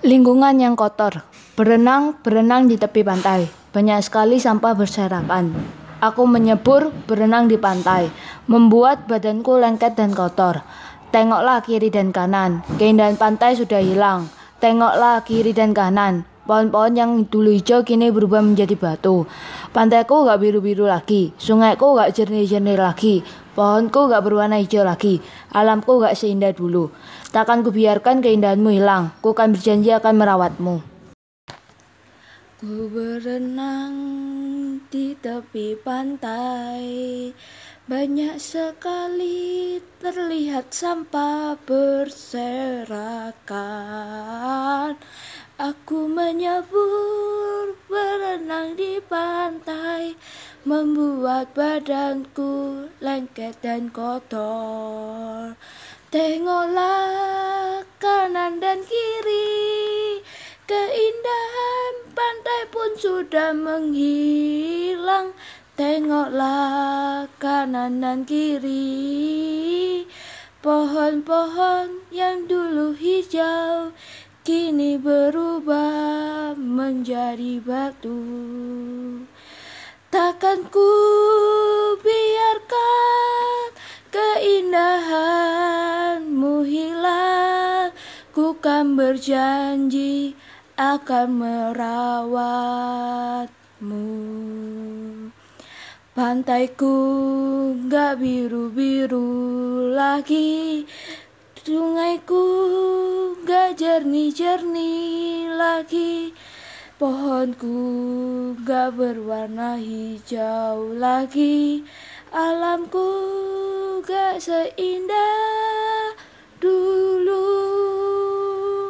Lingkungan yang kotor. Berenang, berenang di tepi pantai. Banyak sekali sampah berserakan. Aku menyebur, berenang di pantai, membuat badanku lengket dan kotor. Tengoklah kiri dan kanan, keindahan pantai sudah hilang. Tengoklah kiri dan kanan, pohon-pohon yang dulu hijau kini berubah menjadi batu. Pantaiku gak biru-biru lagi, sungaiku gak jernih-jernih lagi, pohonku gak berwarna hijau lagi, alamku gak seindah dulu. Takkan kubiarkan keindahanmu hilang, ku kan berjanji akan merawatmu. Ku berenang di tepi pantai Banyak sekali terlihat sampah berserakan Aku menyebur berenang di pantai Membuat badanku lengket dan kotor. Tengoklah kanan dan kiri Keindahan pantai pun sudah menghilang. Tengoklah kanan dan kiri Pohon-pohon yang dulu hijau Kini berubah menjadi batu. Takkan ku biarkan keindahanmu hilang. Ku kan berjanji akan merawatmu. Pantaiku gak biru-biru lagi. Sungaiku gak jernih-jernih lagi. Pohonku gak berwarna hijau lagi. Alamku gak seindah